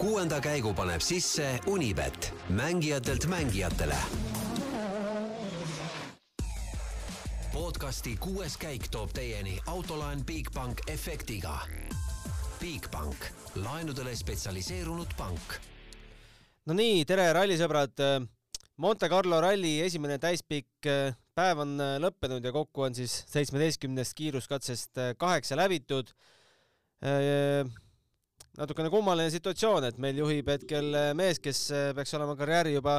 kuuenda käigu paneb sisse Unibet, mängijatelt mängijatele. podcasti kuues käik toob teieni autolaen Bigbank efektiga. Bigbank, laenudele spetsialiseerunud pank. no nii, tere rallisõbrad. Monte Carlo ralli esimene täispikk päev on lõppenud ja kokku on siis seitsmeteistkümnest kiiruskatsest kaheksa läbitud natukene kummaline situatsioon, et meil juhib hetkel mees, kes peaks olema karjääri juba,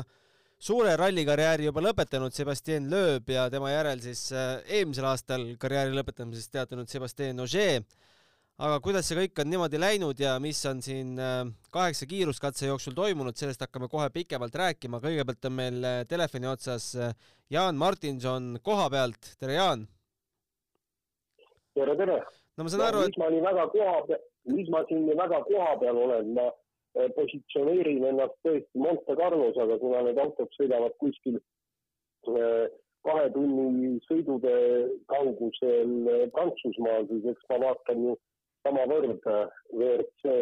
suure rallikarjääri juba lõpetanud, Sebastian Loeb ja tema järel siis eelmisel aastal karjääri lõpetamisest teatanud Sebastian Ogier. aga kuidas see kõik on niimoodi läinud ja mis on siin kaheksa kiiruskatse jooksul toimunud, sellest hakkame kohe pikemalt rääkima. kõigepealt on meil telefoni otsas Jaan Martinson koha pealt, tere Jaan! tere, tere! no ma saan aru, et ma olin väga koha peal mis ma siin väga kohapeal olen, ma eh, positsioneerin ennast tõesti Monte Carlos, aga kuna need autod sõidavad kuskil eh, kahe tunni sõidude kaugusel eh, Prantsusmaal, siis eks ma vaatan ju samavõrd WRC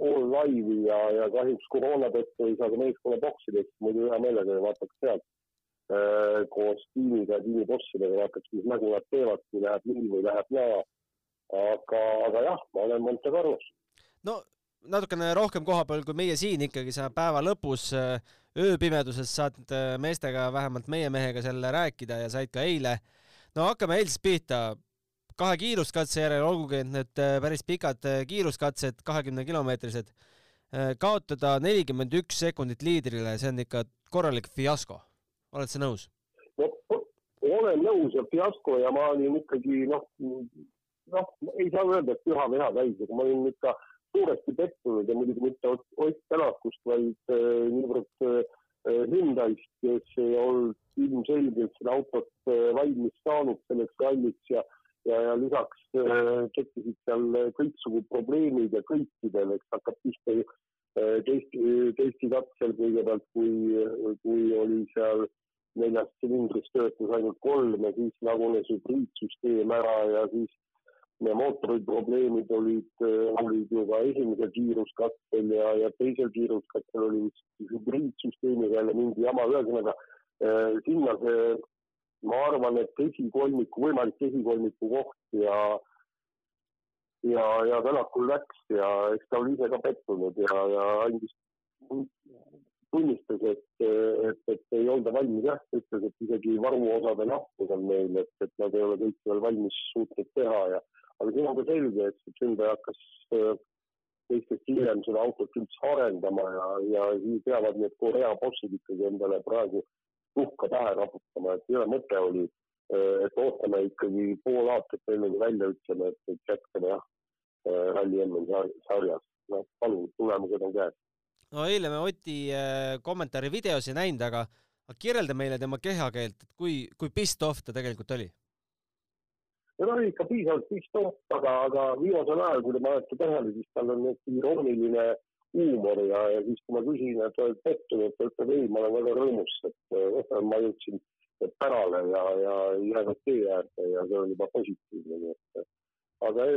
All Live'i ja, ja kahjuks koroona tõttu ei saa ka meeskonna boksidest, muidu hea meelega vaataks sealt koos tiimiga, tiimibossidega, vaataks, mis nägu nad teevad, kui läheb nii või läheb naa aga, aga jah, ma olen Monte Carlos. no natukene rohkem koha peal kui meie siin ikkagi, sa päeva lõpus ööpimeduses saad meestega, vähemalt meie mehega selle rääkida ja said ka eile. no hakkame eilsest pihta. kahe kiiruskatse järel, olgugi et need päris pikad kiiruskatsed, kahekümne kilomeetrised, kaotada nelikümmend üks sekundit liidrile, see on ikka korralik fiasko. oled sa nõus? no olen nõus ja fiasko ja ma olin ikkagi noh, noh, ei saa öelda, et püha viha täis, aga ma olin ikka suuresti pettunud ja muidugi mitte Ott Tänakust, vaid äh, niivõrd äh, Hyundai'st, kes ei olnud ilmselgelt seda autot äh, valmis saanud selleks ralliks ja ja, ja lisaks äh, tekkisid seal kõiksugu probleemid ja kõikidel, eks hakkab pihta äh, testi, testikatsel kõigepealt, kui, kui oli seal neljast silindrist töötas ainult kolm ja siis lagunes hübriidsüsteem ära ja siis mootori probleemid olid, äh, olid ju ka esimesel kiiruskattel ja, ja teisel kiiruskattel oli hübriidsüsteemiga jälle mingi jama, ühesõnaga äh, sinna see, ma arvan, et esikolmiku, võimalik esikolmiku koht ja ja, ja Tänakul läks ja eks ta oli ise ka pettunud ja, ja andis, tunnistas, et, et, et ei olda valmis jah, ütles, et isegi varuosade nappus on neil, et, et nad ei ole kõike veel valmis suutnud teha ja aga siin on ka selge, et Hyundai hakkas äh, teistest hiljem seda autot üldse arendama ja, ja siis peavad need Korea bossid ikkagi endale praegu tuhka pähe raputama, et jõle mõte oli, äh, et ootame ikkagi pool aastat enne kui välja ütleme, et, et jätkame jah, äh, ralli enne sarjas. noh, palun, tulemused on käes. no eile me Oti kommentaari videos ei näinud, aga kirjelda meile tema kehakeelt, et kui, kui pissed off ta tegelikult oli ja ta oli ikka piisavalt pistoolt, aga, aga viimasel ajal, kui te panete tähele, siis tal on irooniline huumor ja, ja siis, kui ma küsin, et oled pettunud, ta ütleb ei, ma olen väga rõõmus, et äh, ma jõudsin pärale ja, ja jäänud tee äärde ja see oli juba positiivne, nii et aga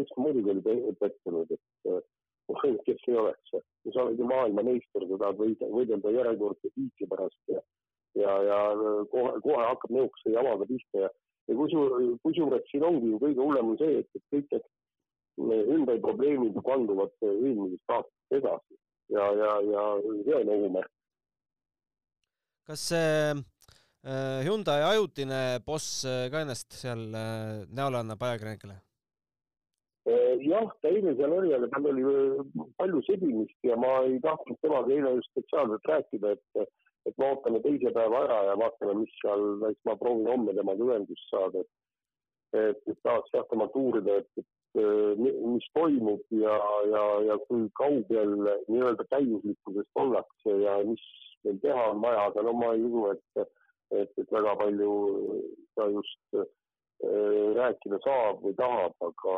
eks muidugi oli pettunud, et äh, kes ei oleks, sa oled ju maailmameister, sa tahad võida, võidelda järjekordse tiitli pärast ja ja, ja kohe, kohe hakkab niisuguse jamaga pihta ja ja kusjuures, kusjuures siin ongi ju kõige hullem on see, et, kõik need ümber probleemid kanduvad eelmisest aastast edasi ja, ja, ja see on ohumärk. kas see äh, Hyundai ajutine boss äh, ka ennast seal äh, näole annab ajakirjanikele? Äh, jah, ta eile seal oli, aga tal oli äh, palju sebimist ja ma ei tahtnud temaga eile just spetsiaalselt rääkida, et et me ootame teise päeva ära ja vaatame, mis seal, eks ma proovin homme temaga ühendust saada, et et, et tahaks jah temalt uurida, et, et mis toimub ja, ja, ja kui kaugel nii-öelda täiuslikkusest ollakse ja mis meil teha on vaja, aga no ma ei usu, et, et, et väga palju ta just äh, rääkida saab või tahab, aga,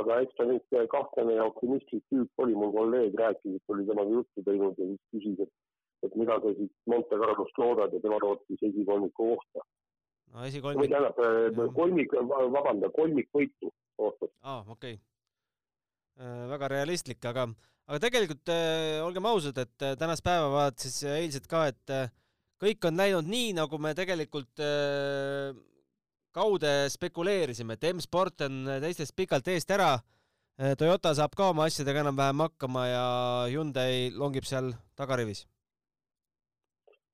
aga eks ta nüüd kahtlane ja optimistlik tüüp oli, mul kolleeg rääkis, et oli temaga juttu teinud ja siis küsis, et et mida sa siit Monte Carlost loodad ja tema lootis esikolmiku kohta. no esikolmik. või tähendab äh, kolmik, vabanda, kolmikvõitu ootad. aa, okei okay. Äh,. väga realistlik, aga, aga tegelikult äh, olgem ausad, et äh, tänast päeva vaadates ja eilset ka, et äh, kõik on läinud nii, nagu me tegelikult äh, kaude spekuleerisime, et M-Sport on teistest pikalt eest ära äh,. Toyota saab ka oma asjadega enam-vähem hakkama ja Hyundai longib seal tagarivis.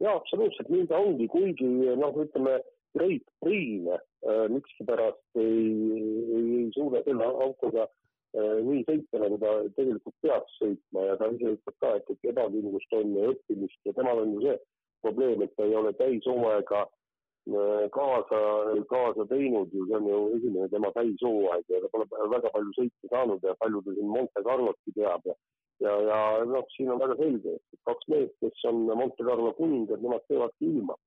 Jaa, absoluutselt, nii ta ongi, kuigi noh, ütleme Great Green äh, miskipärast ei, ei, ei suuda selle autoga äh, nii sõita, nagu ta tegelikult peaks sõitma ja ta ise ütleb ka, et, et ebakindlust on ja õppimist ja temal on ju see probleem, et ta ei ole täishooaega äh, kaasa, kaasa teinud ju, see on ju esimene tema täishooaeg ja ta pole väga palju sõita saanud ja palju ta siin Monte Carlotki teab ja ja, ja noh, siin on väga selge, et kaks meest, kes on Monte Carlo kuningad, nemad teevadki ilma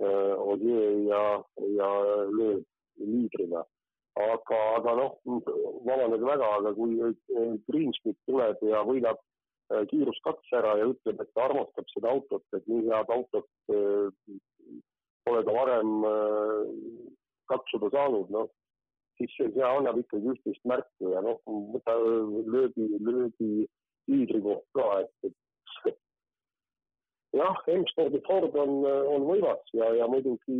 Äh, Ogier ja, ja lööb liidrina. aga, aga noh, vabandage väga, aga kui Greensmit tuleb ja võidab äh, kiiruskatse ära ja ütleb, et ta armastab seda autot, et nii head autot äh, pole ta varem katsuda saanud, noh, siis see annab ikkagi üht-teist märku ja noh, võta löögi, löögi liidri koht ka, et, et jah, M-spordi Ford on, on võimas ja, ja muidugi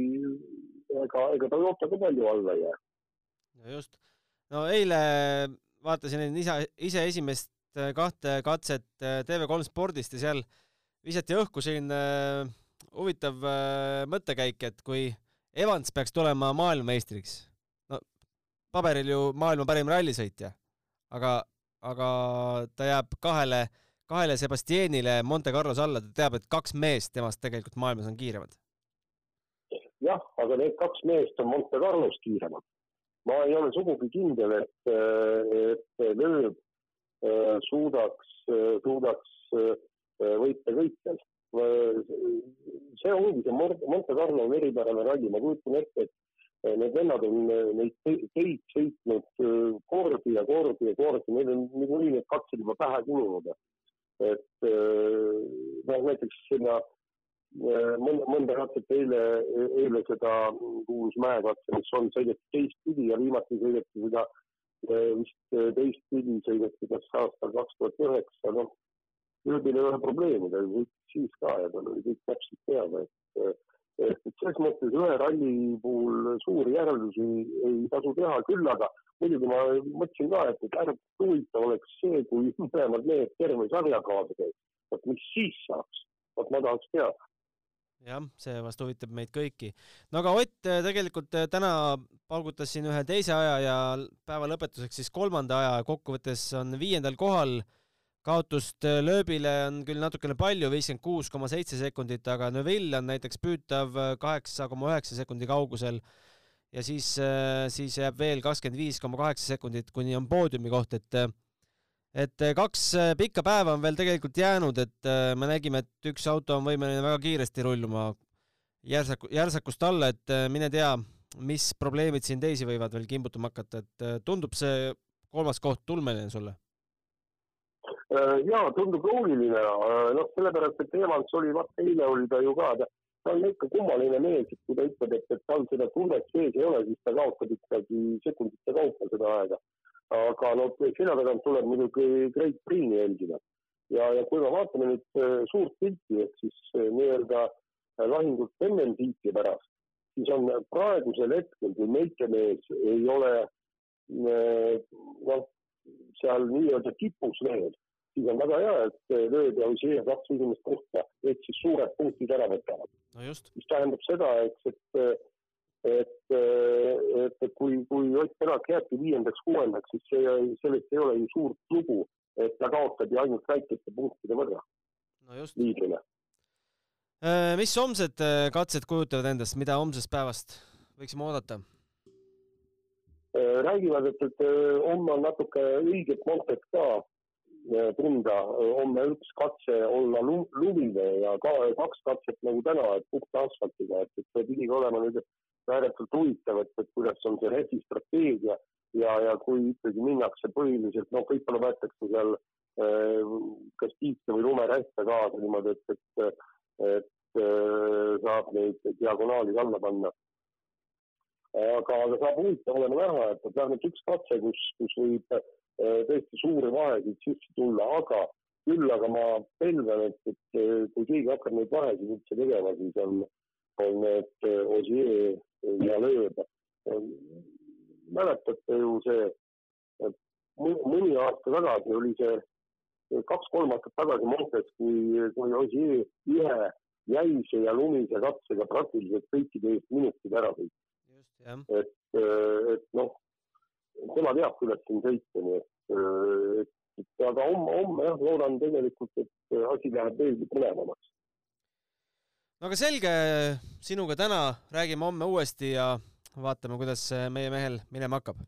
ega, ega Toyota ka palju alla ei jää. no just, no eile vaatasin ise, ise esimest äh, kahte katset äh, TV3 spordist ja seal visati õhku selline äh, huvitav mõttekäik, et kui Evans peaks tulema maailmameistriks, no paberil ju maailma parim rallisõitja, aga, aga ta jääb kahele äh, kahele Sebastianile Monte Carlos alla, ta teab, et kaks meest temast tegelikult maailmas on kiiremad. jah, aga need kaks meest on Monte Carlos kiiremad. ma ei ole sugugi kindel, et, et lööb suudaks, suudaks võita kõikjal. see ongi see Monte Carlo eripärane ralli, ma kujutan ette, et need vennad on neid teid sõitnud kordi ja kordi neil on niikuinii need katsed juba pähe kulunud et äh, noh, näiteks sinna äh, mõnda, mõnda katset eile, eile seda kuulus mäekatse, mis on sõideti teistpidi ja viimati sõideti seda äh, vist teistpidi sõideti kas aastal kaks tuhat üheksa, noh, lööbil ei ole probleemi, ta võitis siis ka ja tal oli kõik täpselt teada, et et selles mõttes ühe ralli puhul suuri järeldusi ei tasu teha, küll aga muidugi ma mõtlesin ka, et, et ääretult huvitav oleks see, kui mõlemad mehed terve sarja kaasa käiks. vot mis siis saaks, vot ma tahaks teada. jah, see vast huvitab meid kõiki. no aga Ott äh, tegelikult äh, täna paugutas siin ühe teise aja ja päeva lõpetuseks siis kolmanda aja, kokkuvõttes on viiendal kohal kaotust äh, lööbile on küll natukene palju, viiskümmend kuus koma seitse sekundit, aga Neville on näiteks püütav kaheksa koma üheksa sekundi kaugusel ja siis, äh, siis jääb veel kakskümmend viis koma kaheksa sekundit, kuni on poodiumi koht, et et kaks äh, pikka päeva on veel tegelikult jäänud, et äh, me nägime, et üks auto on võimeline väga kiiresti rulluma järsaku, järsakust alla, et mine tea, mis probleemid siin teisi võivad veel kimbutama hakata, et tundub see kolmas koht ulmeline sulle? jaa, tundub loogiline, noh, sellepärast, et Evans oli, vaata eile oli ta ju ka, ta on ikka kummaline mees, et kui ta ütleb, et, et tal seda tunnet sees ei ole, siis ta kaotab ikkagi sekundite kaupa seda aega. aga no selja tagant tuleb muidugi Great Priini jälgida. ja, ja kui me vaatame nüüd äh, suurt pilti ehk siis äh, nii-öelda äh, lahingut MM-tiitli pärast, siis on praegusel hetkel, kui meikemees ei ole noh, seal nii-öelda tipus veel siis on väga hea, et lööb ja Ossier kaks esimest kohta ehk siis suured punktid ära võtavad no. mis tähendab seda, eks, et, et, et, et kui, kui Ott Tänak jääbki viiendaks-kuuendaks, siis see, sellest ei ole ju suurt lugu, et ta kaotab ju ainult väikeste punktide võrra no liidrile. Äh, mis homsed äh, katsed kujutavad endast, mida homsest päevast võiksime oodata? Äh, räägivad, et, et homme on natuke õiget Montet ka tunda homme üks katse olla lumine ja ka kaks katset nagu täna, et puhta asfaltiga, et, et see pidigi olema nüüd ääretult huvitav, et, et kuidas on see rehvi strateegia ja, ja kui ikkagi minnakse põhiliselt, noh, võib-olla võetakse seal äh, kas piike või lumerehve kaasa niimoodi, et, et, et äh, saab neid diagonaali alla panna. aga, aga saab huvitav olema näha, et vähemalt üks katse, kus, kus võib tõesti suuri vahesid sisse tulla, aga küll aga ma pelgan, et, et kui keegi hakkab neid vahesid üldse tegema, siis on, on need Ossier ja Lööb. mäletate ju see, mõni aasta tagasi oli see kaks-kolm aastat tagasi Montes, kui, kui Ossier ühe jäise ja lumise katsega praktiliselt kõikide eest minutid ära sõitis. et, et noh, tema teab, kuidas siin sõita, nii et, et aga homme, homme jah, loodan tegelikult, et asi läheb veelgi põnevamaks. no aga selge, sinuga täna räägime homme uuesti ja vaatame, kuidas meie mehel minema hakkab.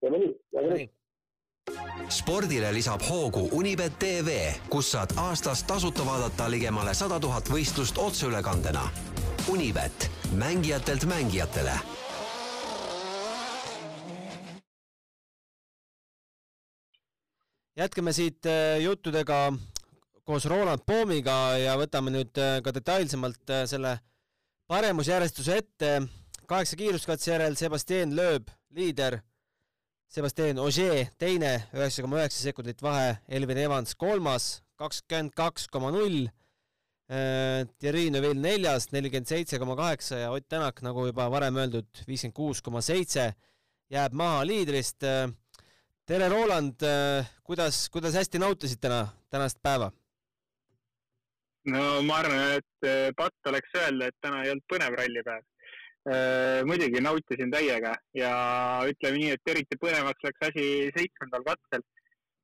teeme nii, väga nii spordile lisab hoogu Unibet tv, kus saad aastas tasuta vaadata ligemale sada tuhat võistlust otseülekandena. Unibet, mängijatelt mängijatele. Jätkame siit äh, juttudega koos Roland Poomiga ja võtame nüüd äh, ka detailsemalt äh, selle paremusjärjestuse ette. kaheksa kiiruskatse järel Sebastian Loeb, liider Sebastian Ogier teine, üheksa koma üheksa sekundit vahe, Elvin Evans kolmas, kakskümmend kaks koma null. Thierry Neuville neljas, nelikümmend seitse koma kaheksa ja Ott Tänak, nagu juba varem öeldud, viiskümmend kuus koma seitse, jääb maha liidrist. Äh, tere, Roland, äh, kuidas, kuidas hästi nautisid täna, tänast päeva? no ma arvan, et patt oleks öelda, et täna ei olnud põnev rallipäev Äh, muidugi nautisin täiega ja ütleme nii, et eriti põnevaks läks asi seitsmendal katsel,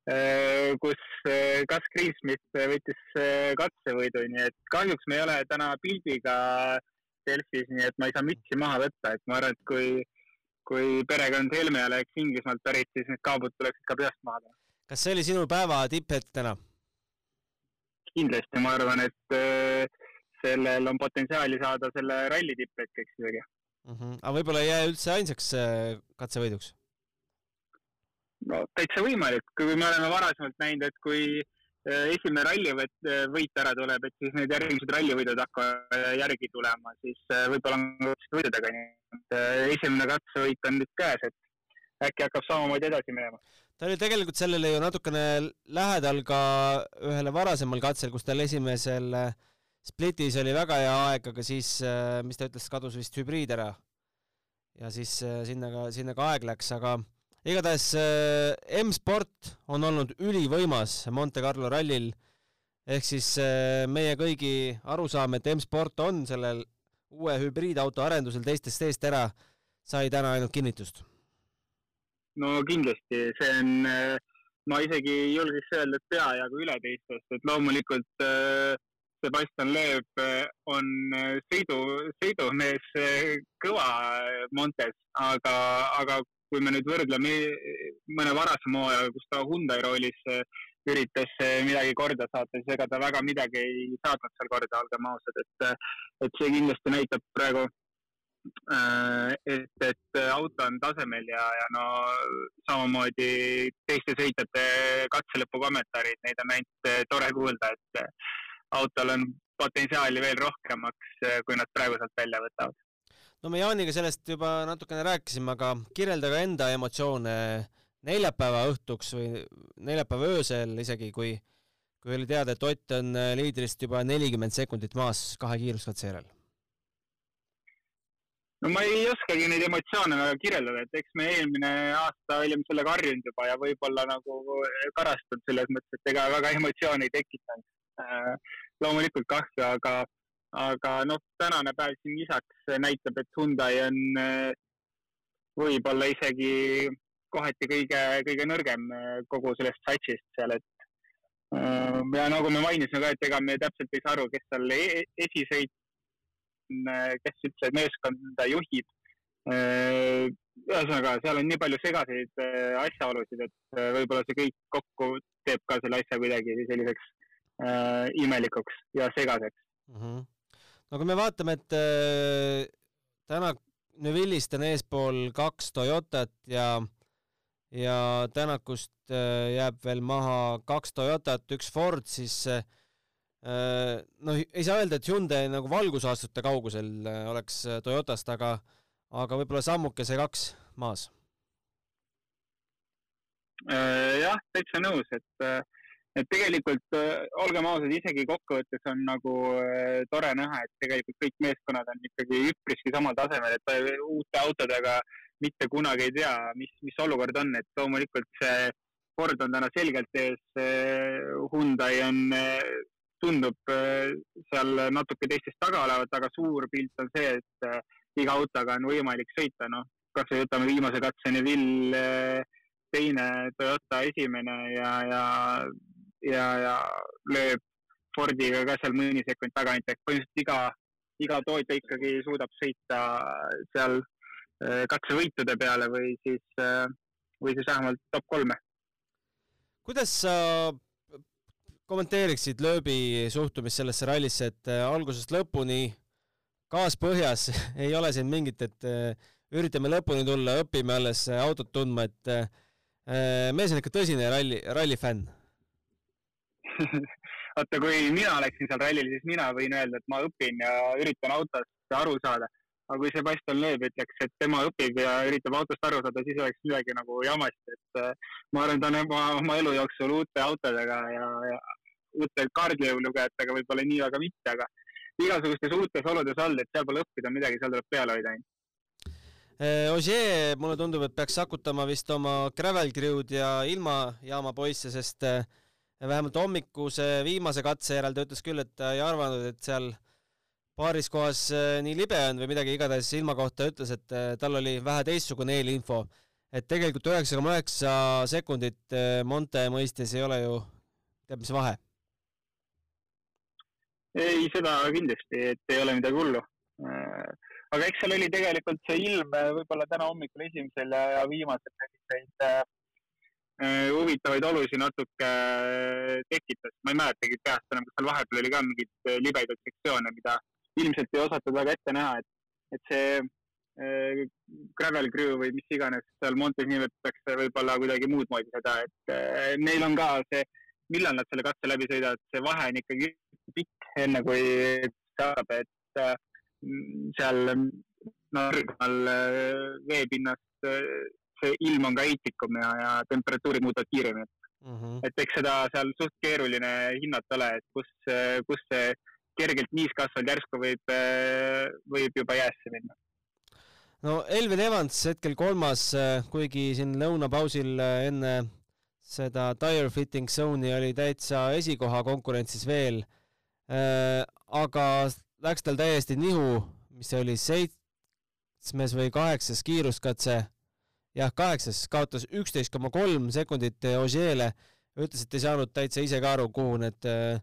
äh, kus Gus äh, Greensmith võttis katsevõidu, nii et kahjuks me ei ole täna pildiga Delfis, nii et ma ei saa mütsi maha võtta, et ma arvan, et kui, kui perekond Helme oleks Inglismaalt pärit, siis need kaabud tuleksid ka peast maha. kas see oli sinu päeva tipphetk täna? kindlasti, ma arvan, et sellel on potentsiaali saada selle ralli tipphetkeks isegi mm. -hmm. aga võib-olla ei jää üldse ainsaks äh, katsevõiduks? no täitsa võimalik, kui me oleme varasemalt näinud, et kui äh, esimene rallivõit, äh, võit ära tuleb, et siis need järgmised rallivõidud hakkavad järgi tulema, siis võib-olla on võidudega nii, et esimene katsevõit on nüüd käes, et äkki hakkab samamoodi edasi minema ta oli tegelikult sellele ju natukene lähedal ka ühele varasemal katsel, kus tal esimesel Splitis oli väga hea aeg, aga siis, mis ta ütles, kadus vist hübriid ära. ja siis sinna ka, sinna ka aeg läks, aga igatahes äh, M-sport on olnud ülivõimas Monte Carlo rallil. ehk siis meie kõigi arusaam, et M-sport on sellel uue hübriidauto arendusel teistest eest ära, sai täna ainult kinnitust. no kindlasti, see on, ma isegi julgeks öelda, et peajagu üle teistest, et loomulikult äh, Sebastian Loeb on sõidu, sõidumees kõva Montes, aga, aga kui me nüüd võrdleme mõne varasema hooajaga, kus ta Hyundai roolis üritas midagi korda saata, siis ega ta väga midagi ei saatnud seal korda, olgem ausad, et, et see kindlasti näitab praegu, et, et auto on tasemel ja, ja no samamoodi teiste sõitjate katselõpu kommentaarid, neid on ainult tore kuulda, et autol on potentsiaali veel rohkemaks, eh, kui nad praegu sealt välja võtavad. No me Jaaniga sellest juba natukene rääkisime, aga kirjelda ka enda emotsioone neljapäeva õhtuks või neljapäeva öösel isegi, kui, kui oli teada, et Ott on eh, liidrist juba nelikümmend sekundit maas kahe kiiruskatse järel no ma ei oskagi neid emotsioone väga kirjeldada, et eks me eelmine aasta olime sellega harjunud juba ja võib-olla nagu karastunud selles mõttes, et ega väga emotsioone ei tekitanud. Äh, loomulikult kahju, aga, aga noh, tänane päev siin lisaks näitab, et Hyundai on äh, võib-olla isegi kohati kõige, kõige nõrgem äh, kogu sellest satsist seal, et ja nagu me mainisime ka, et ega me täpselt ei saa aru, kes seal e esisõit, kes üldse meeskonda juhib. ühesõnaga, seal on nii palju segaseid asjaolusid, et võib-olla see kõik kokku teeb ka selle asja kuidagi selliseks imelikuks ja segaseks mm. -hmm. No kui me vaatame, et äh, täna Neville'ist on eespool kaks Toyotat ja ja Tänakust äh, jääb veel maha kaks Toyotat, üks Ford, siis äh, noh, ei saa öelda, et Hyundai nagu valgusaastute kaugusel äh, oleks äh, Toyotast, aga aga võib-olla sammukese kaks maas. Jah, täitsa nõus, et, et tegelikult olgem ausad, isegi kokkuvõttes on nagu tore näha, et tegelikult kõik meeskonnad on ikkagi üpriski samal tasemel, et uute autodega mitte kunagi ei tea, mis, mis olukord on, et loomulikult see kord on täna selgelt ees. Hyundai on, tundub seal natuke teistest taga olevat, aga suur pilt on see, et iga autoga on võimalik sõita, noh, kasvõi võtame viimase katse Neville teine, Toyota esimene ja, ja, ja, ja lööb Fordiga ka seal mõni sekund tagant, et põhimõtteliselt iga, iga tootja ikkagi suudab sõita seal katsevõitude peale või siis, või siis vähemalt top kolme. Kuidas sa kommenteeriksid lööbi suhtumist sellesse rallisse, et äh, algusest lõpuni gaas põhjas ei ole siin mingit, et äh, üritame lõpuni tulla, õpime alles äh, autot tundma, et mees on ikka tõsine ralli, rallifänn vaata, kui mina oleksin seal rallil, siis mina võin öelda, et ma õpin ja üritan autost aru saada aga kui Sebastian Loeb ütleks, et tema õpib ja üritab autost aru saada, siis oleks midagi nagu jamasti, et äh, ma arvan, ta on oma, oma elu jooksul uute autodega ja, ja uute kaardilugejatega võib-olla nii väga mitte, aga igasugustes uutes oludes olnud, et seal pole õppida midagi, seal tuleb peale hoida ainult. Äh, Ogier, mulle tundub, et peaks sakutama vist oma gravel crew'd ja ilmajaama poisse, sest äh, vähemalt hommikuse viimase katse järel ta ütles küll, et ta ei arvanud, et seal paaris kohas äh, nii libe on või midagi, igatahes ilma kohta ütles, et äh, tal oli vähe teistsugune eelinfo. et tegelikult üheksa koma üheksa sekundit äh, Monte mõistes ei ole ju teab mis vahe. ei, seda kindlasti, et ei ole midagi hullu. aga eks seal oli tegelikult see ilm võib-olla täna hommikul esimesel ja viimasel selliseid huvitavaid olusid natuke tekitas. ma ei mäletagi peast enam, kas seal vahepeal oli ka mingeid libedaid sektsioone, mida ilmselt ei osatud väga ette näha, et, et see äh, gravel crew või mis iganes seal Montes nimetatakse võib-olla kuidagi muud moodi seda, et äh, neil on ka see, millal nad selle katse läbi sõidavad, see vahe on ikkagi pikk, enne kui saab, et äh, seal äh, veepinnast äh, see ilm on ka heitlikum ja, ja temperatuurid muutuvad kiiremini mm. -hmm. et eks seda seal suht keeruline hinnata ole, et kus, kus see kergelt niiskasvanud järsku võib, võib juba jäässe minna. no Elvin Evans hetkel kolmas, kuigi siin lõunapausil enne seda tire fitting zone'i oli täitsa esikoha konkurentsis veel, aga läks tal täiesti nihu, mis see oli, seitsmes või kaheksas kiiruskatse, jah, kaheksas, kaotas üksteist koma kolm sekundit Ogier'le, ütles, et ei saanud täitsa ise ka aru, kuhu need äh,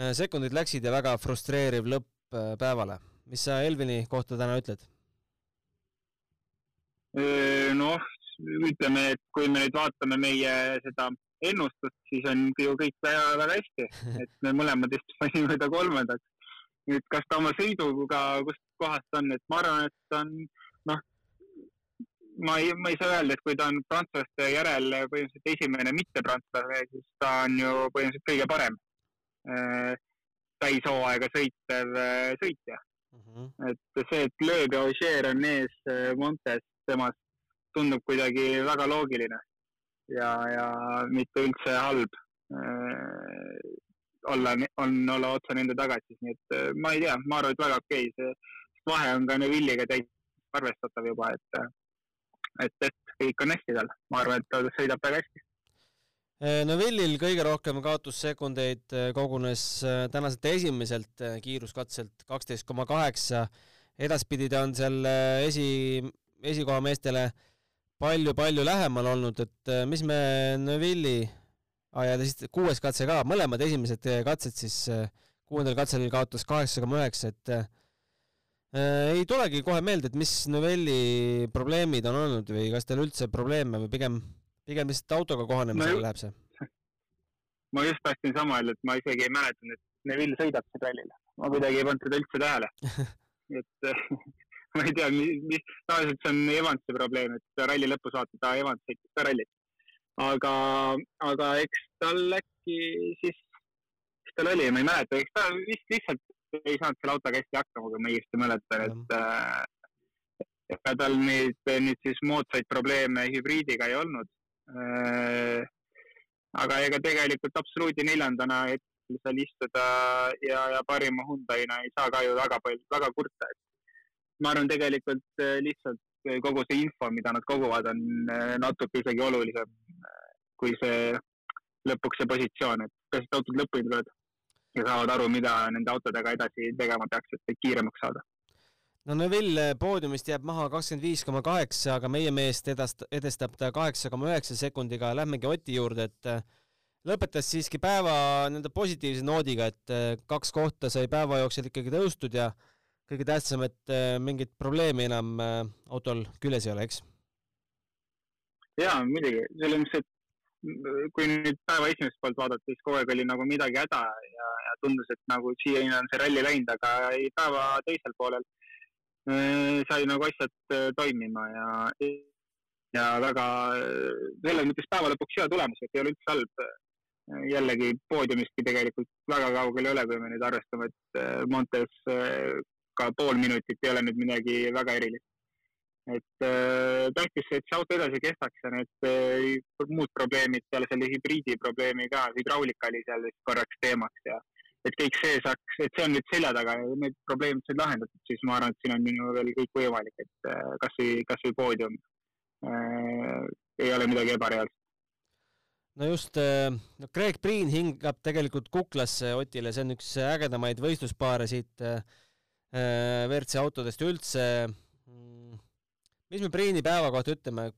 Äh, sekundid läksid ja väga frustreeriv lõpp päevale. mis sa Elvini kohta täna ütled? Noh, ütleme, et kui me nüüd vaatame meie seda ennustust, siis on ju kõik väga, väga hästi, et me mõlemad vist panime ta kolmandaks. nüüd, kas ta oma sõiduga, kust kohast on, et ma arvan, et ta on ma ei, ma ei saa öelda, et kui ta on prantslaste järel põhimõtteliselt esimene mitteprantslasele, siis ta on ju põhimõtteliselt kõige parem Äh, täishooaega sõitev äh, sõitja mm. -hmm. et see, et Loeb ja Ogier on ees äh, Montes, temast tundub kuidagi väga loogiline ja, ja mitte üldse halb olla, on olla otse nende tagasis, nii et ma ei tea, ma arvan, et väga okei okay., see vahe on ka Neville'iga täitsa arvestatav juba, et, et, et kõik on hästi tal, ma arvan, et ta sõidab väga hästi Äh, Neville'il kõige rohkem kaotussekundeid äh, kogunes äh, tänaselt esimeselt kiiruskatselt kaksteist koma kaheksa. edaspidi ta on seal esi, esikoha meestele palju-palju lähemal olnud, et mis me Neville'i ah,, ja siis kuues katse ka, mõlemad esimesed katsed siis kuuendal katsel kaotas kaheksa koma üheksa, et ei tulegi kohe meelde, et mis Neville'i probleemid on olnud või kas tal üldse probleeme või pigem pigem lihtsalt autoga kohanemisele no, läheb see? ma just tahtsin sama öelda, et ma isegi ei mäletanud, et Neville sõidab seda rallile. ma kuidagi ei pannud seda üldse tähele et ma ei tea, mis, tavaliselt see on Evansi probleem, et ralli lõpus vaatad, aa, Evans sõitis ka rallit. aga, aga eks tal äkki siis, mis tal oli, ma ei mäleta, eks ta vist lihtsalt ei saanud selle autoga hästi hakkama, kui ma õigesti mäletan, et äh, ega tal neid nüüd siis moodsaid probleeme hübriidiga ei olnud. Aga ega tegelikult absoluudi neljandana hetkel seal istuda ja, ja parima Hyundai'na ei saa ka ju väga palju, väga kurta, et ma arvan, tegelikult lihtsalt kogu see info, mida nad koguvad, on natuke isegi olulisem kui see lõpuks see positsioon, et kas autod lõpuni tulevad ja saavad aru, mida nende autodega edasi tegema peaks, et kiiremaks saada. no Neville poodiumist jääb maha kakskümmend viis koma kaheksa, aga meie meest edast-, edestab ta kaheksa koma üheksa sekundiga, lähmegi Oti juurde, et äh, lõpetas siiski päeva nii-öelda positiivse noodiga, et äh, kaks kohta sai päeva jooksul ikkagi tõustud ja kõige tähtsam, et äh, mingit probleemi enam autol küljes ei ole, eks? jaa, muidugi, selles mõttes, et kui nüüd päeva esimest poolt vaadata, siis kogu aeg oli nagu midagi häda ja, ja tundus, et nagu siiani on see ralli läinud, aga ei, päeva teisel poolel äh, sai nagu asjad äh, toimima ja, ja väga selles mõttes päeva lõpuks hea tulemus, et ei ole üldse halb. jällegi poodiumistki tegelikult väga kaugel ei ole, kui me nüüd arvestame, et äh, Montes ka pool minutit ei ole nüüd midagi väga erilist et äh, tähtis, et see auto edasi kestaks ja need äh, muud probleemid peale selle hübriidi probleemi ka, hüdraulika oli seal korraks teemaks ja et kõik see saaks, et see on nüüd selja taga ja need probleemid said lahendatud, siis ma arvan, et siin on minu veel kõik võimalik, et äh, kasvõi, kasvõi poodium äh, ei ole midagi ebareaalset. No just, äh, no Greg Priin hingab tegelikult kuklasse Otile, see on üks ägedamaid võistluspaare siit äh, WRC autodest üldse mis me Priini päeva kohta ütleme,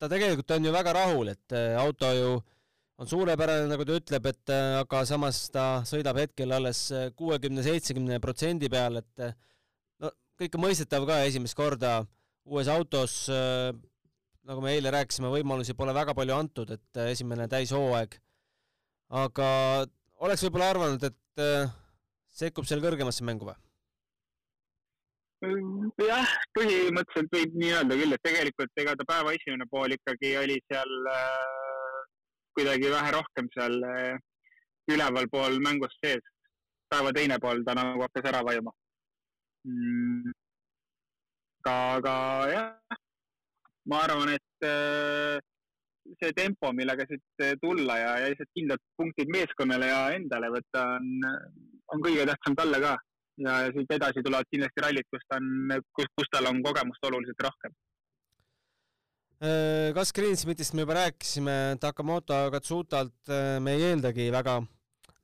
ta tegelikult on ju väga rahul, et äh, auto ju on suurepärane, nagu ta ütleb, et äh, aga samas ta sõidab hetkel alles äh, kuuekümne, seitsmekümne protsendi peal, et no kõik on mõistetav ka esimest korda uues autos, nagu me eile rääkisime, võimalusi pole väga palju antud, et esimene täishooaeg. aga oleks võib-olla arvanud, et sekkub seal kõrgemasse mängu või? Jah, põhimõtteliselt võib nii öelda küll, et tegelikult ega ta päeva esimene pool ikkagi oli seal äh, kuidagi vähe rohkem seal äh, ülevalpool mängus sees. päeva teine pool ta nagu hakkas ära vajuma. Mm.. aga jah, ma arvan, et äh, see tempo, millega siit tulla ja, ja lihtsalt kindlad punktid meeskonnale ja endale võtta on, on kõige tähtsam talle ka ja siit edasi tulevad kindlasti rallid, kus ta on, kus, kus tal on kogemust oluliselt rohkem. Äh, kas Greensmithist me juba rääkisime, Takamoto Katsutalt äh, me ei eeldagi väga,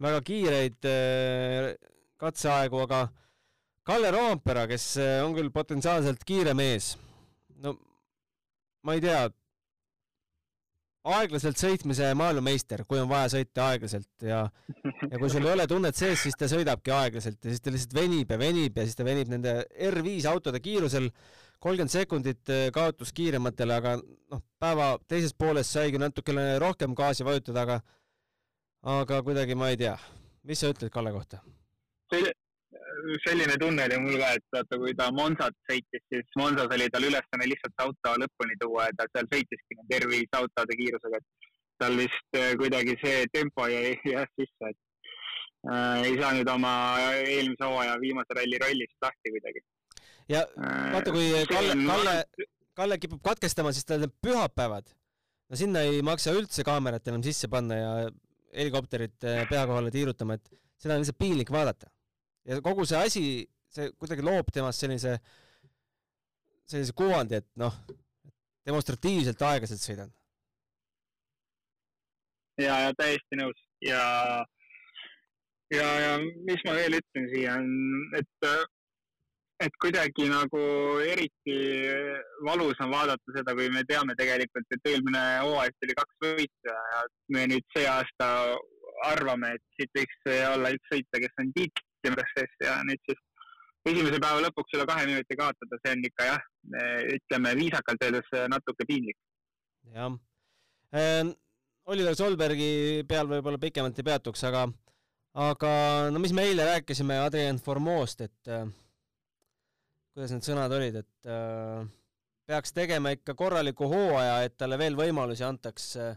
väga kiireid äh, katseaegu, aga Kalle Roompere, kes on küll potentsiaalselt kiire mees, no ma ei tea, aeglaselt sõitmise maailmameister, kui on vaja sõita aeglaselt ja ja kui sul ei ole tunnet sees, siis ta sõidabki aeglaselt ja siis ta lihtsalt venib ja venib ja siis ta venib nende R5 autode kiirusel kolmkümmend sekundit eh, kaotus kiirematele, aga noh, päeva teises pooles saigi natukene rohkem gaasi vajutada, aga aga kuidagi ma ei tea, mis sa ütled Kalle kohta? Selline tunne oli mul ka, et vaata, kui ta Monsat sõitis, siis Monsas oli tal ülesanne lihtsalt auto lõpuni tuua ja ta seal sõitiski R5 autode kiirusega, et tal vist äh, kuidagi see tempo jäi jah sisse, et äh, ei saanud oma eelmise hooaja viimase ralli rollist lahti kuidagi. ja vaata, kui Kalle, Kalle, Kalle kipub katkestama, siis tal need pühapäevad, no sinna ei maksa üldse kaamerat enam sisse panna ja helikopterit pea kohale tiirutama, et seda on lihtsalt piinlik vaadata ja kogu see asi, see kuidagi loob temast sellise, sellise kuvandi, et noh, demonstratiivselt aeglaselt sõidan. ja, ja täiesti nõus ja, ja, ja mis ma veel ütlen siia on, et, et kuidagi nagu eriti valus on vaadata seda, kui me teame tegelikult, et eelmine hooaeg tuli kaks võitu ja me nüüd see aasta arvame, et siit võiks olla üks sõitja, kes on tiit-, Timbressesse ja nüüd siis esimese päeva lõpuks üle kahe minuti kaotada, see on ikka jah, ütleme viisakalt öeldes natuke piinlik. jah ähm,, Oliver Solbergi peal võib-olla pikemalt ei peatuks, aga, aga no mis me eile rääkisime Adrien Formost, et äh, kuidas need sõnad olid, et äh, peaks tegema ikka korraliku hooaja, et talle veel võimalusi antaks äh,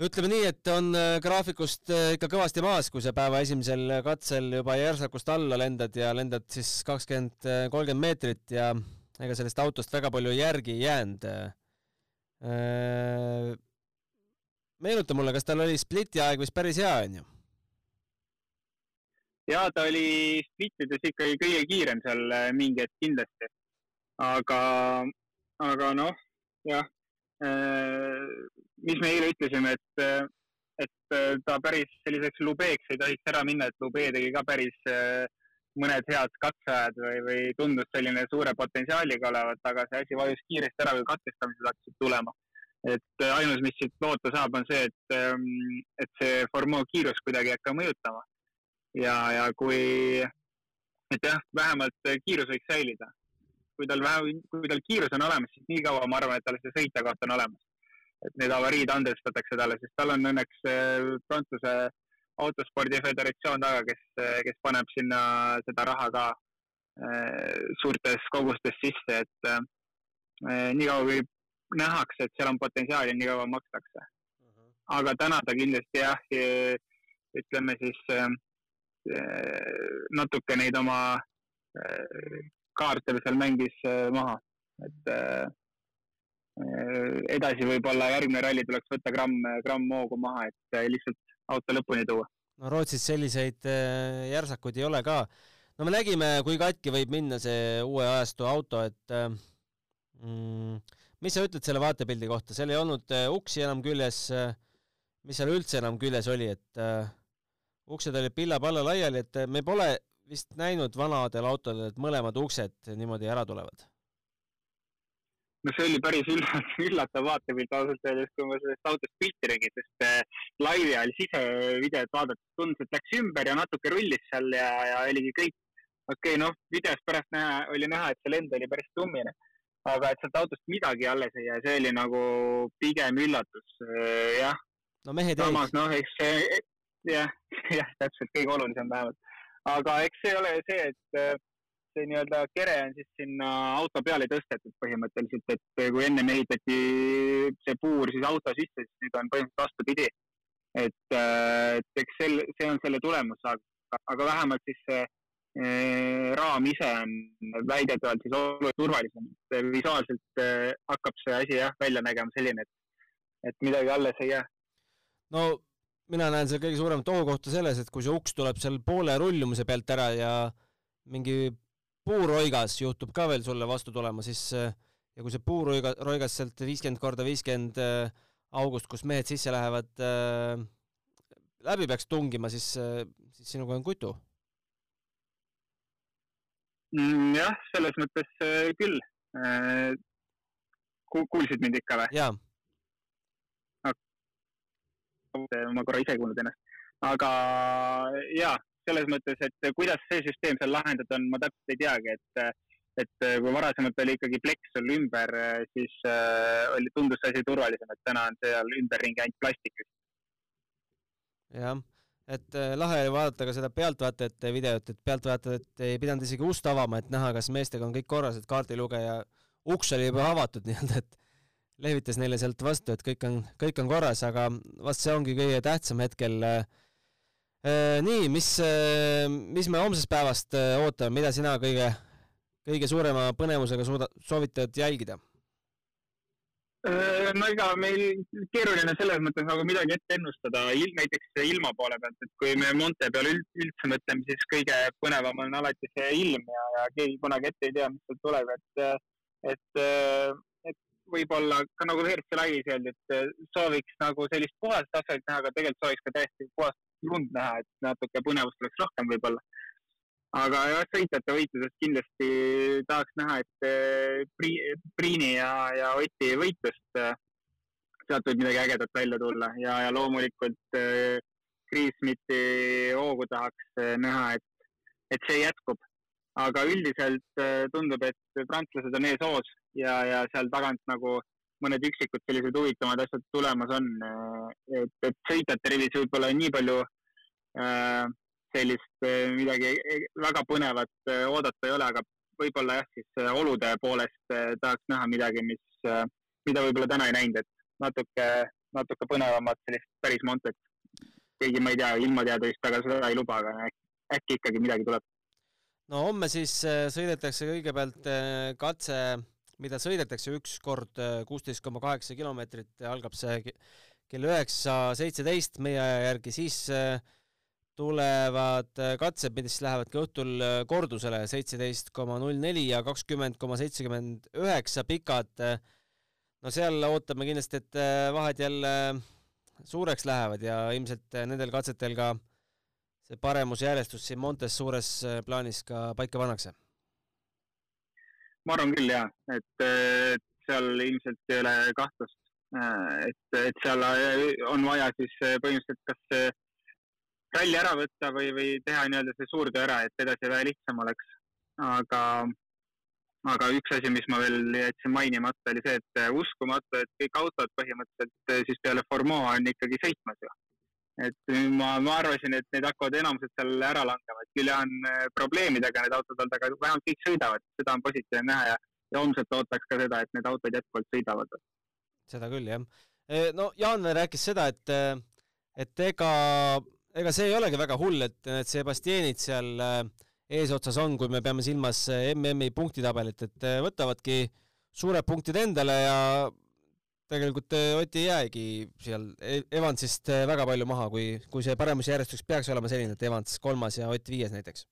ütleme nii, et on äh, graafikust äh, ikka kõvasti maas, kui sa päeva esimesel katsel juba järsakust alla lendad ja lendad siis kakskümmend, kolmkümmend meetrit ja ega sellest autost väga palju järgi ei jäänud. Äh, meenuta mulle, kas tal oli spliti aeg vist päris hea, onju? ja ta oli splittides ikkagi kõige kiirem seal äh, mingi hetk kindlasti. aga, aga noh, jah, äh, mis me eile ütlesime, et, et ta päris selliseks lubeeks ei tohiks ära minna, et lube tegi ka päris mõned head katseajad või, või tundus selline suure potentsiaaliga olevat, aga see asi vajus kiiresti ära, kui katkestamised hakkasid tulema. et äh, ainus, mis siit loota saab, on see, et, ähm, et see Formeau kiirus kuidagi ei hakka mõjutama. ja, ja kui, et jah, vähemalt kiirus võiks säilida. Kui tal vähe, kui tal kiirus on olemas, siis nii kaua ma arvan, et tal see sõitja koht on olemas. et need avariid andestatakse talle, sest tal on õnneks äh, Prantsuse äh, autospordi föderatsioon taga, kes, kes paneb sinna seda raha ka äh, suurtes kogustes sisse, et äh, niikaua kui nähakse, et seal on potentsiaali, nii kaua makstakse. Mhm. aga täna ta kindlasti jah, ütleme siis äh, natuke neid oma kaarte seal mängis maha, et edasi võib-olla järgmine ralli tuleks võtta gramm, gramm hoogu maha, et lihtsalt auto lõpuni tuua. no Rootsis selliseid äh, järsakuid ei ole ka. no me nägime, kui katki võib minna see uue ajastu auto, et äh, mm, mis sa ütled selle vaatepildi kohta, seal ei olnud äh, uksi enam küljes, mis seal üldse enam küljes oli, et uksed olid pilla-palla laiali, et me pole vist näinud vanadel autodel, et mõlemad uksed niimoodi ära tulevad no see oli päris üllatav vaatepilt ausalt öeldes, kui ma sellest autost pilti nägin, sest äh, laivi ajal sisevideot vaadates tundus, et läks ümber ja natuke rullis seal ja, ja oligi kõik. okei okay,, noh, videost pärast näha, oli näha, et see lend oli päris tummine. aga et sealt autost midagi alles ei jää, see oli nagu pigem üllatus, äh, jah. no mehed jäid. samas noh, eks see, jah, jah, täpselt kõige olulisem vähemalt. Aga eks see ole see, et äh, see nii-öelda kere on siis sinna auto peale tõstetud põhimõtteliselt, et kui ennem ehitati see puur siis auto sisse, siis nüüd on põhimõtteliselt vastupidi. et, et eks sel, see on selle tulemus, aga, vähemalt siis see eh, raam ise on väidetavalt siis oluliselt turvalisem, visuaalselt eh, hakkab see asi jah välja nägema selline, et, et midagi alles ei jää. no mina näen seal kõige suuremat ohukohta selles, et kui see uks tuleb seal poole rullumise pealt ära ja mingi puuroigas juhtub ka veel sulle vastu tulema, siis äh, ja kui see puuroiga, roigas sealt viiskümmend korda viiskümmend äh, august, kus mehed sisse lähevad, äh, läbi peaks tungima, siis, siis sinuga on kutu mm,. jah, selles mõttes küll. kuulsid mind ikka või? jaa. Ma korra ise ei kuulnud ennast, aga jaa, selles mõttes, et kuidas see süsteem seal lahendatud on, ma täpselt ei teagi, et et kui varasemalt oli ikkagi pleks sul ümber, siis äh, oli, tundus see asi turvalisem, et täna on seal ümberringi ainult plastik. jah, et äh, lahe oli vaadata ka seda pealtvaatajate videot, et pealtvaatajad ei pidanud isegi ust avama, et näha, kas meestega on kõik korras, et kaardilugeja uks oli juba avatud nii-öelda, et lehvitas neile sealt vastu, et kõik on, kõik on korras, aga vast see ongi kõige tähtsam hetkel äh, Äh, nii, mis, äh, mis me homsest päevast ootame, mida sina kõige, kõige suurema põnevusega suuda, soovitad jälgida? no ega meil keeruline selles mõttes nagu midagi ette ennustada, näiteks ilma poole pealt, et kui me Monte peale üldse mõtleme, siis kõige põnevam on alati see ilm ja, ja keegi kunagi ette ei tea, mis sealt tuleb, et, et võib-olla ka nagu WRC laivis öeldi, et sooviks nagu sellist puhast asfalti näha, aga tegelikult sooviks ka täiesti puhast lund näha, et natuke põnevust oleks rohkem võib-olla. aga jah, sõitjate võitlusest kindlasti tahaks näha, et eh, Pri-, Priini ja, ja Oti võitlust, eh, sealt võib midagi ägedat välja tulla ja, ja loomulikult eh, Chris Smithi hoogu tahaks näha, et, et see jätkub. aga üldiselt tundub, et prantslased on eeshoos ja, ja seal tagant nagu mõned üksikud sellised huvitavamad asjad tulemas on. et, et sõitjate rivis võib-olla nii palju äh, sellist äh, midagi väga põnevat oodata ei ole, aga võib-olla jah, siis olude poolest tahaks näha midagi, mis, mida võib-olla täna ei näinud, et natuke, natuke põnevamat sellist päris Montet. keegi, ma ei tea, ilmateade vist väga seda ei luba, aga äkki ikkagi midagi tuleb. no homme siis sõidetakse kõigepealt katse mida sõidetakse üks kord kuusteist koma kaheksa kilomeetrit, algab see kell üheksa seitseteist meie aja järgi, siis tulevad katsed, mis lähevad ka õhtul kordusele, seitseteist koma null neli ja kakskümmend koma seitsekümmend üheksa pikad. no seal ootame kindlasti, et vahed jälle suureks lähevad ja ilmselt nendel katsetel ka see paremusjärjestus siin Montes suures plaanis ka paika pannakse? Ma arvan küll jah, et seal ilmselt ei ole kahtlust, et, et seal on vaja siis põhimõtteliselt kas ralli ära võtta või, või teha nii-öelda see suurtöö ära, et edasi vähe lihtsam oleks. aga, aga üks asi, mis ma veel jätsin mainimata, oli see, et uskumatu, et kõik autod põhimõtteliselt siis peale Formoa on ikkagi sõitmas ju. Et ma, ma arvasin, et need hakkavad enamused seal ära langema, et küll on eh, probleemidega need autod olnud, aga vähemalt kõik sõidavad, seda on positiivne näha ja, ja homselt ootaks ka seda, et need autod jätkuvalt sõidavad. seda küll, jah. Eh, no Jaan rääkis seda, et, et ega ega see ei olegi väga hull, et need Sebastianid seal äh, eesotsas on, kui me peame silmas äh, MM-i punktitabelit, et äh, võtavadki suured punktid endale ja tegelikult Ott ei jäägi seal e-, Evansist väga palju maha, kui, kui see paremusjärjestus peaks olema selline, et Evans kolmas ja Ott viies näiteks.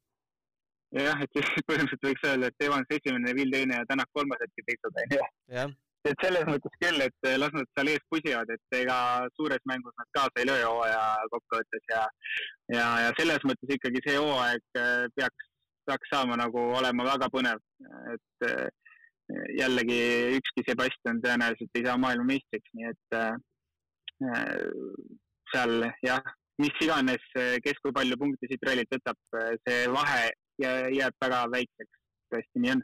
jah, et põhimõtteliselt võiks öelda, et Evans esimene, Vill teine ja Tänak kolmas hetkel teised, onju. jah et selles mõttes küll, et eh, las nad seal ees pusivad, et ega suures mängus nad kaasa ei löö hooaja kokkuvõttes ja, ja, ja selles mõttes ikkagi see hooaeg peaks, peaks saama nagu olema väga põnev, et jällegi ükski Sebastian tõenäoliselt ei saa maailmameistriks, nii et seal jah, mis iganes, kes kui palju punkte siit rallit võtab, see vahe jääb väga väikseks, tõesti nii on.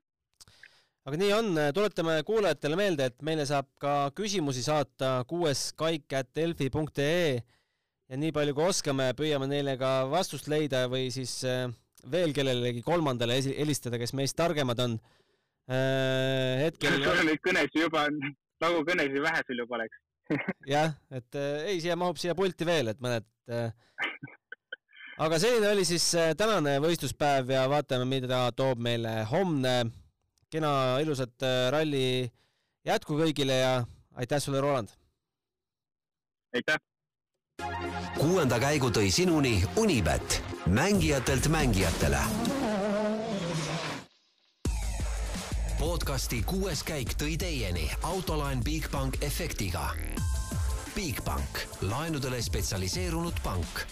Aga nii on, tuletame kuulajatele meelde, et meile saab ka küsimusi saata kuueskaik.delfi.ee ja nii palju kui oskame, püüame neile ka vastust leida või siis äh, veel kellelegi kolmandale helistada, kes meist targemad on. Äh, hetkel. Neid kõnesid juba, nagu kõnesid vähe sul juba oleks jah, et äh, ei, siia mahub siia pulti veel, et mõned aga selline oli siis tänane võistluspäev ja vaatame, mida toob meile homne kena ilusat äh, ralli jätku kõigile ja aitäh sulle, Roland! aitäh! kuuenda käigu tõi sinuni Unibet, mängijatelt mängijatele. Podcasti kuues käik tõi teieni autolaen Bigbank efektiga. Bigbank, laenudele spetsialiseerunud pank